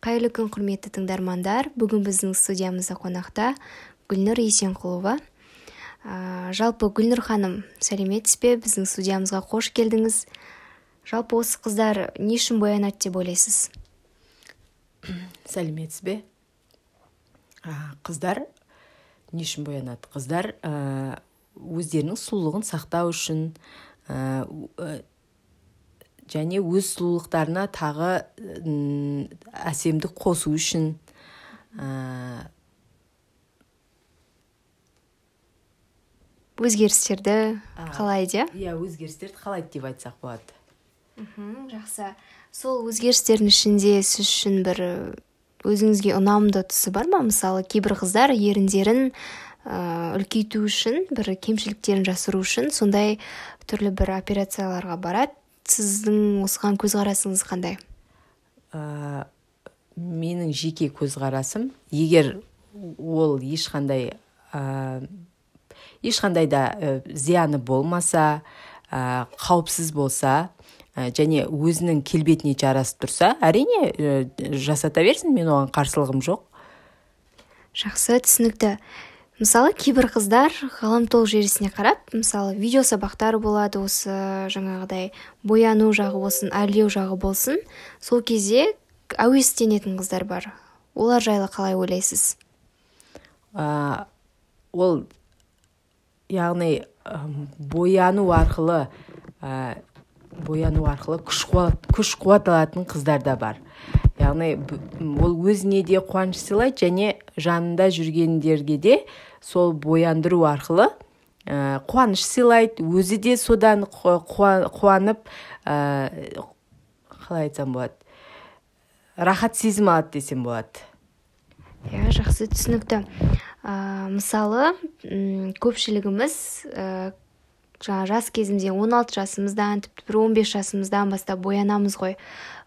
қайырлы күн құрметті тыңдармандар. Бүгін біздің студиямызда қонақта гүлнұр есенқұлова. Ә, жалпы гүлнұр ханым сәлеметсіз бе? Біздің студиямызға қош келдіңіз. Жалпы осы қыздар не үшін боянады деп ойлайсыз? Сәлеметсіз бе? Ә, қыздар не үшін боянады? Қыздар ә, өздерінің сұлулығын сақтау үшін және өз сұлулықтарына тағы әсемдік қосу үшін ә... өзгерістерді қалайды иә өзгерістерді қалайды деп айтсақ болады. Мхм жақсы. Сол өзгерістердің ішінде сіз үшін бір өзіңізге ұнамды тұсы бар ма? Мысалы кейбір қыздар еріндерін ә, үлкейту үшін бір кемшіліктерін жасыру үшін сондай түрлі бір операцияларға барады. Сіздің осыған көзқарасыңыз қандай? Ә, менің жеке көзқарасым егер ол ешқандай ә, ешқандай да ә, зияны болмаса ә, қауіпсіз болса ә, және өзінің келбетіне жарасып тұрса әрине ә, жасата берсін мен оған қарсылығым жоқ. Жақсы түсінікті. Мысалы кейбір қыздар ғаламтол желісіне қарап мысалы видео сабақтар болады осы жаңағыдай бояну жағы болсын әрлеу жағы болсын сол кезде әуестенетін қыздар бар. Олар жайлы қалай ойлайсыз? Ә, ол яғни бояну арқылы ә, бояну арқылы күш қуат, күш қуат алатын қыздар да бар. Яғни ол өзіне де қуаныш сыйлайды және жанында жүргендерге де сол бояндыру арқылы ә, қуаныш сыйлайды. Өзі де содан қуанып ә, қалай айтсам болады рахат сезім алады десем болады. Иә жақсы түсінікті. Ә, мысалы көпшілігіміз ә, жаңа жас кезімізде 16 жасымыздан тіпті бір 15 жасымыздан бастап боянамыз ғой.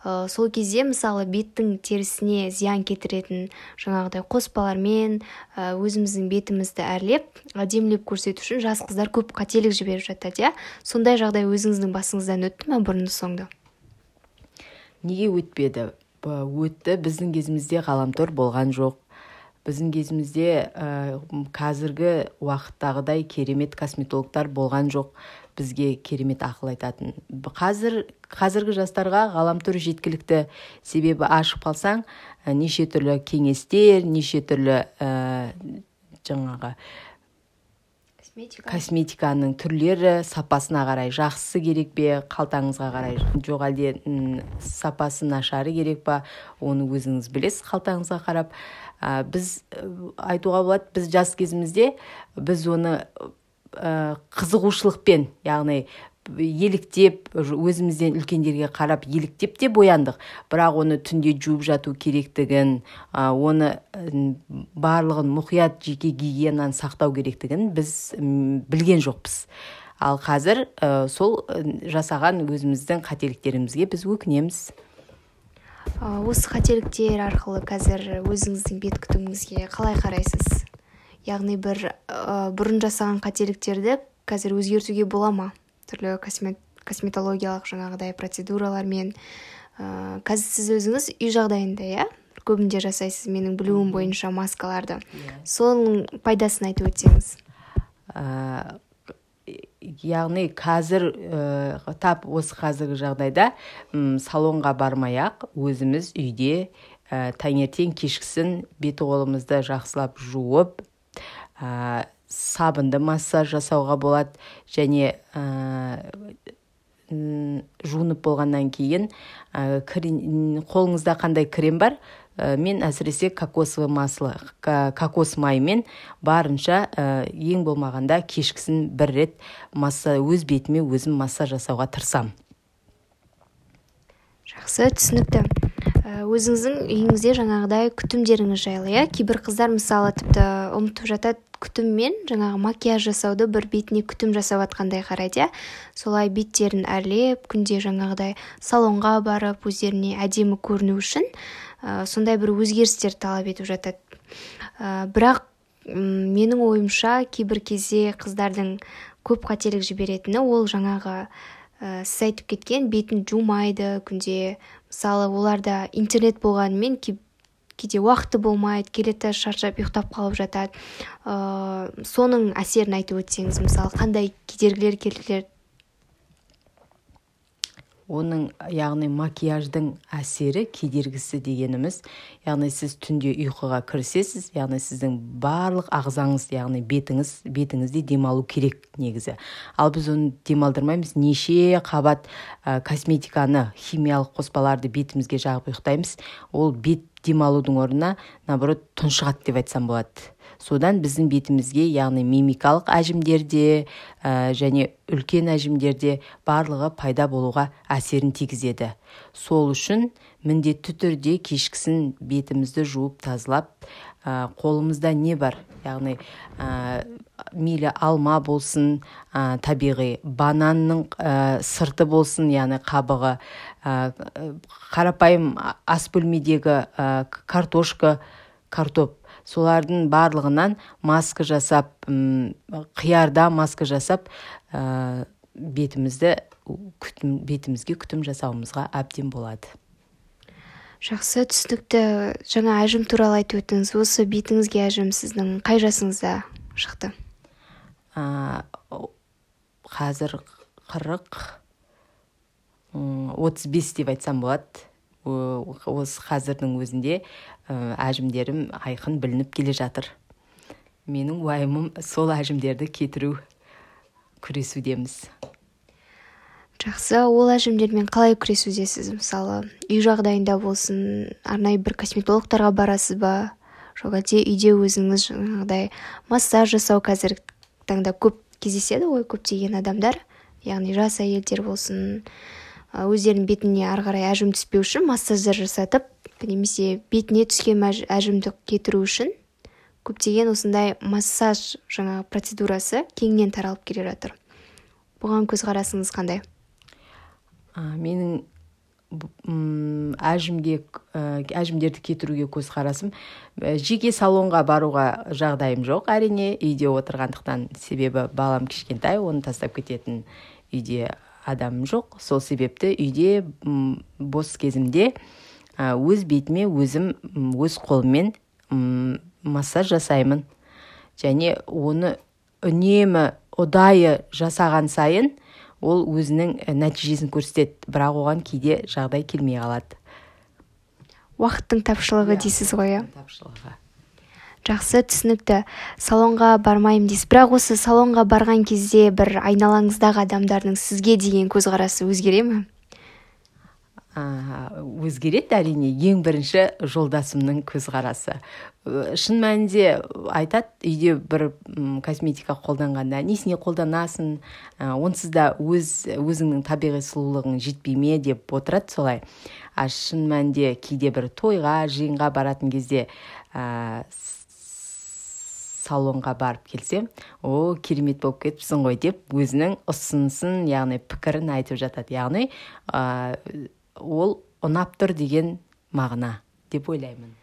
Ә, сол кезде мысалы беттің терісіне зиян келтіретін жаңағыдай қоспалармен ә, өзіміздің бетімізді әрлеп әдемілеп көрсету үшін жас қыздар көп қателік жіберіп жатады иә? Сондай жағдай өзіңіздің басыңыздан өтті ме бұрын соңды? Неге өтпеді? Өтті. Біздің кезімізде ғаламтор болған жоқ. Біздің кезімізде ә, қазіргі уақыттағыдай керемет косметологтар болған жоқ. Бізге керемет ақыл айтатын. Қазір қазіргі жастарға ғаламтор жеткілікті. Себебі ашып қалсаң неше түрлі кеңестер неше түрлі ә, жаңағы косметика? Косметиканың түрлері сапасына қарай жақсысы керек пе қалтаңызға қарай жоқ әлде сапасы нашары керек па оны өзіңіз білесіз қалтаңызға қарап. Ә, біз айтуға болады біз жас кезімізде біз оны ә, қызығушылықпен яғни еліктеп өзімізден үлкендерге қарап еліктеп те бояндық бірақ оны түнде жуып жату керектігін оны барлығын мұқият жеке гигиенаны сақтау керектігін біз білген жоқпыз. Ал қазір ә, сол жасаған өзіміздің қателіктерімізге біз өкінеміз. Осы қателіктер арқылы қазір өзіңіздің бет күтіміңізге қалай қарайсыз? Яғни бір ә, бұрын жасаған қателіктерді қазір өзгертуге бола ма? Түрлі космет, косметологиялық жаңағыдай процедуралармен ә, қазір сіз өзіңіз үй жағдайында иә? Көбінде жасайсыз менің білуім бойынша маскаларды. Yeah. соның пайдасын айтып өтсеңіз. Ә, яғни қазір ә, тап осы қазіргі жағдайда ұм, салонға бармай ақ өзіміз үйде ә, таңертең кешкісін бет қолымызды жақсылап жуып ә, сабынды массаж жасауға болады және ә, жуынып болғаннан кейін ә, қолыңызда қандай крем бар ә, мен әсіресе кокосовый масло кокос майымен барынша ә, ең болмағанда кешкісін бір рет масса өз бетіме өзім массаж жасауға тырысамын. Жақсы түсінікті. Өзіңіздің үйіңізде жаңағыдай күтімдеріңіз жайлы иә? Кейбір қыздар мысалы тіпті ұмытып жатады күтім мен жаңағы макияж жасауды бір бетіне күтім жасап жатқандай қарайды иә? Солай беттерін әрлеп күнде жаңағыдай салонға барып өздеріне әдемі көріну үшін ә, сондай бір өзгерістер талап етіп жатады. Ә, бірақ менің ойымша кейбір кезде қыздардың көп қателік жіберетіні ол жаңағы ә, сіз айтып кеткен бетін жумайды күнде мысалы оларда интернет болғанымен кейде уақыты болмайды келеді шаршап ұйықтап қалып жатады. Ыыы соның әсерін айтып өтсеңіз мысалы қандай кедергілер оның яғни макияждың әсері кедергісі дегеніміз яғни сіз түнде ұйқыға кірісесіз яғни сіздің барлық ағзаңыз яғни бетіңіз бетіңізде демалу керек негізі. Ал біз оны демалдырмаймыз неше қабат ә, косметиканы химиялық қоспаларды бетімізге жағып ұйықтаймыз ол бет демалудың орнына наоборот тұншығады деп айтсам болады. Содан біздің бетімізге яғни мимикалық әжімдерде ә, және үлкен әжімдерде барлығы пайда болуға әсерін тигізеді. Сол үшін міндетті түрде кешкісін бетімізді жуып тазалап ә, қолымызда не бар? Яғни ә, мейлі алма болсын ә, табиғи бананның ә, сырты болсын яғни қабығы ә, қарапайым ас бөлмедегі ә, картошка картоп солардың барлығынан маска жасап қиярда маска жасап ә, бетімізді күтім, бетімізге күтім жасауымызға әбден болады. Жақсы түсінікті. Жаңа әжім туралы айтып өттіңіз. Осы бетіңізге әжім сіздің қай жасыңызда шықты? Ә, қазір қырық отыз бес деп айтсам болады. Осы қазірдің өзінде әжімдерім айқын білініп келе жатыр. Менің уайымым сол әжімдерді кетіру күресудеміз. Жақсы ол әжімдермен қалай күресудесіз? Мысалы үй жағдайында болсын арнайы бір косметологтарға барасыз ба? Жоқ әлде үйде өзіңіз жаңағыдай массаж жасау қазіргі таңда көп кездеседі ғой көптеген адамдар. Яғни жас әйелдер болсын өздерінің бетіне ары қарай әжім түспеу үшін массаждар жасатып немесе бетіне түскен әжімді кетіру үшін көптеген осындай массаж жаңа процедурасы кеңінен таралып келе жатыр. Бұған көзқарасыңыз қандай? Ә, менің әжімге әжімдерді кетіруге көзқарасым жеке салонға баруға жағдайым жоқ әрине. Үйде отырғандықтан себебі балам кішкентай оны тастап кететін үйде адамым жоқ. Сол себепті үйде бос кезімде өз бетіме өзім өз қолыммен массаж жасаймын. Және оны үнемі ұдайы жасаған сайын ол өзінің нәтижесін көрсетеді. Бірақ оған кейде жағдай келмей қалады. Уақыттың тапшылығы иә, дейсіз ғой иә? тапшылығы. Жақсы түсінікті. Салонға бармаймын дейсіз. Бірақ осы салонға барған кезде бір айналаңыздағы адамдардың сізге деген көзқарасы өзгере ме? Өзгереді әрине. Ең бірінші жолдасымның көзқарасы. Шын мәнінде айтады үйде бір косметика қолданғанда несіне қолданасың онсыз да өз өзіңнің табиғи сұлулығың жетпей ме деп отырады солай. А шын мәнінде кейде бір тойға жиынға баратын кезде салонға барып келсем о керемет болып кетіпсің ғой деп өзінің ұсынысын яғни пікірін айтып жатады. Яғни ә, ол ұнап тұр деген мағына деп ойлаймын.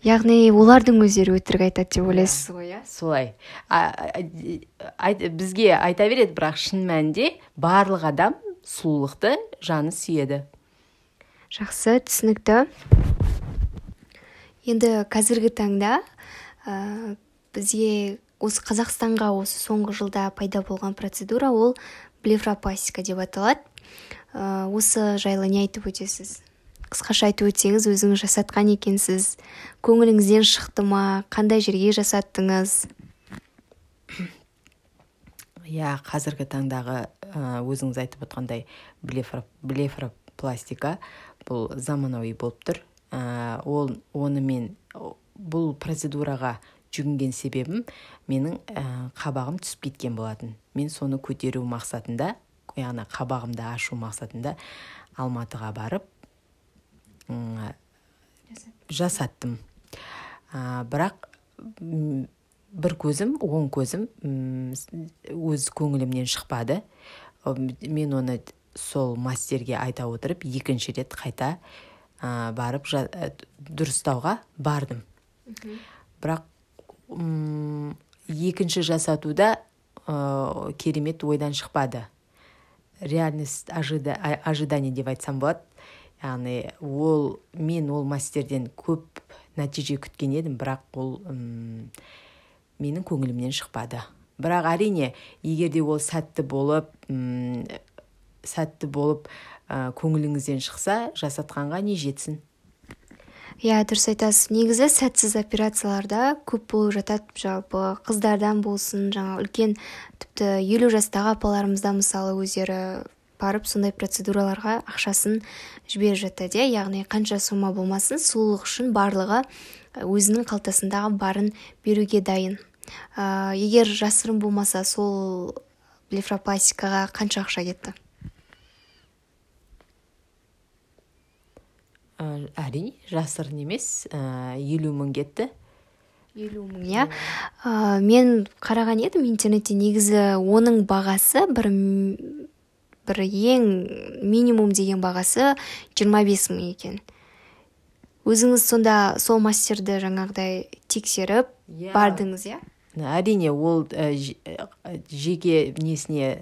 Яғни олардың өздері өтірік айтады деп ойлайсыз ғой иә? Солай. Бізге айта береді бірақ шын мәнінде барлық адам сұлулықты жаны сүйеді. Жақсы түсінікті. Енді қазіргі таңда бізге осы қазақстанға осы соңғы жылда пайда болған процедура ол блефропластика деп аталады. Ә, осы жайлы не айтып өтесіз? Қысқаша айтып өтсеңіз өзіңіз жасатқан екенсіз. Көңіліңізден шықты ма? Қандай жерге жасаттыңыз? Иә қазіргі таңдағы өзіңіз айтып отқандай блефропластика бұл заманауи болып тұр. Ә, ол оны мен бұл процедураға жүгінген себебім менің ә, қабағым түсіп кеткен болатын. Мен соны көтеру мақсатында яғни қабағымды ашу мақсатында алматыға барып ә, жасаттым. ә, бірақ бір көзім оң көзім өз көңілімнен шықпады. Мен оны сол мастерге айта отырып екінші рет қайта ә, барып жа, дұрыстауға бардым. Бірақ екінші жасатуда ә, керемет ойдан шықпады. Реальность ожида, ожидание деп айтсам болады. Яғни ол мен ол мастерден көп нәтиже күткен едім бірақ ол менің көңілімнен шықпады. Бірақ әрине егер де ол сәтті болып сәтті болып ә, көңіліңізден шықса жасатқанға не жетсін? Иә дұрыс айтасыз. Негізі сәтсіз операцияларда көп болып жатады жалпы қыздардан болсын жаңа үлкен тіпті елу жастағы апаларымызда мысалы өздері барып сондай процедураларға ақшасын жіберіп жатады иә. Яғни қанша сумма болмасын сұлулық үшін барлығы өзінің қалтасындағы барын беруге дайын. Ә, егер жасырын болмаса сол блефропластикаға қанша ақша кетті? Әрине жасырын емес елу мың кетті елу мың иә мен қараған едім интернетте негізі оның бағасы бір бір ең минимум деген бағасы 25 мың екен өзіңіз сонда сол мастерді жаңағыдай тексеріп yeah. Иә. бардыңыз иә әрине ол ә, жеке несіне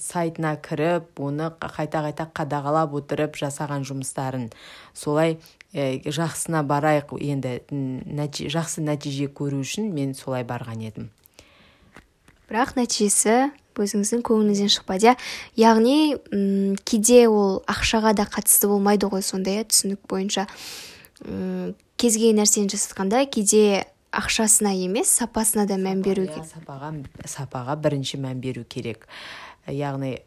сайтына кіріп оны қайта қайта қадағалап отырып жасаған жұмыстарын. Солай ә, жақсына барайық енді жақсы нәтиже көру үшін мен солай барған едім. Бірақ нәтижесі өзіңіздің көңіліңізден шықпады иә? Яғни м кейде ол ақшаға да қатысты болмайды ғой сондай иә түсінік бойынша. М кез келген нәрсені жасатқанда кейде ақшасына емес сапасына да мән беру керек. сапаға сапаға бірінші мән беру керек. Яғни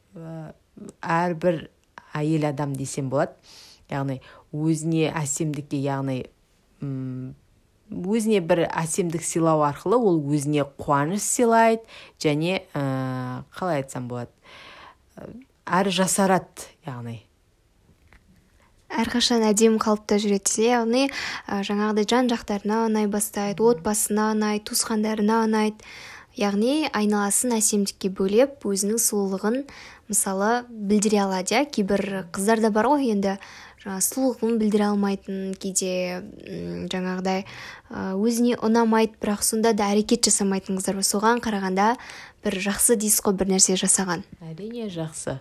әрбір әйел адам десем болады. Яғни өзіне әсемдікке яғни өзіне бір әсемдік сыйлау арқылы ол өзіне қуаныш сыйлайды және ә, қалай айтсам болады. Әрі жасарады яғни. Әрқашан әдемі қалыпта жүреді яғни жаңағыдай жан жақтарына ұнай бастайды отбасына ұнайды туысқандарына ұнайды. Яғни айналасын әсемдікке бөлеп өзінің сұлулығын мысалы білдіре алады иә. Кейбір қыздар да бар ғой енді жаңа сұлулығын білдіре алмайтын кейде жаңағыдай өзіне ұнамайды бірақ сонда да әрекет жасамайтын қыздар бар. Соған қарағанда бір жақсы дейсіз ғой бір нәрсе жасаған. Әрине жақсы.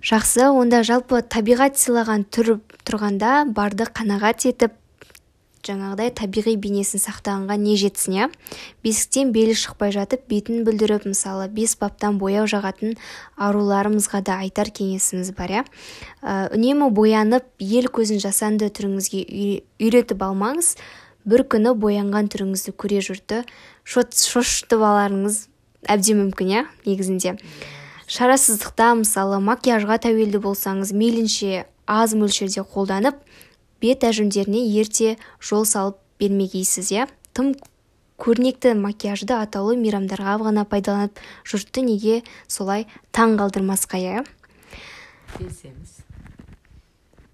Жақсы онда жалпы табиғат сыйлаған түр тұрғанда барды қанағат етіп жаңағыдай табиғи бейнесін сақтағанға не жетсін иә? Бесіктен белі шықпай жатып бетін бүлдіріп мысалы бес баптан бояу жағатын аруларымызға да айтар кеңесіміз бар иә? Үнемі боянып ел көзін жасанды түріңізге үйретіп алмаңыз. Бір күні боянған түріңізді көре жұрты шошытып аларыңыз әбден мүмкін иә негізінде. Шарасыздықта мысалы макияжға тәуелді болсаңыз мейлінше аз мөлшерде қолданып бет әжімдеріне ерте жол салып бермегейсіз иә? Тым көрнекті макияжды атаулы мейрамдарға ғана пайдаланып жұртты неге солай таң қалдырмасқа иә? Келісеміз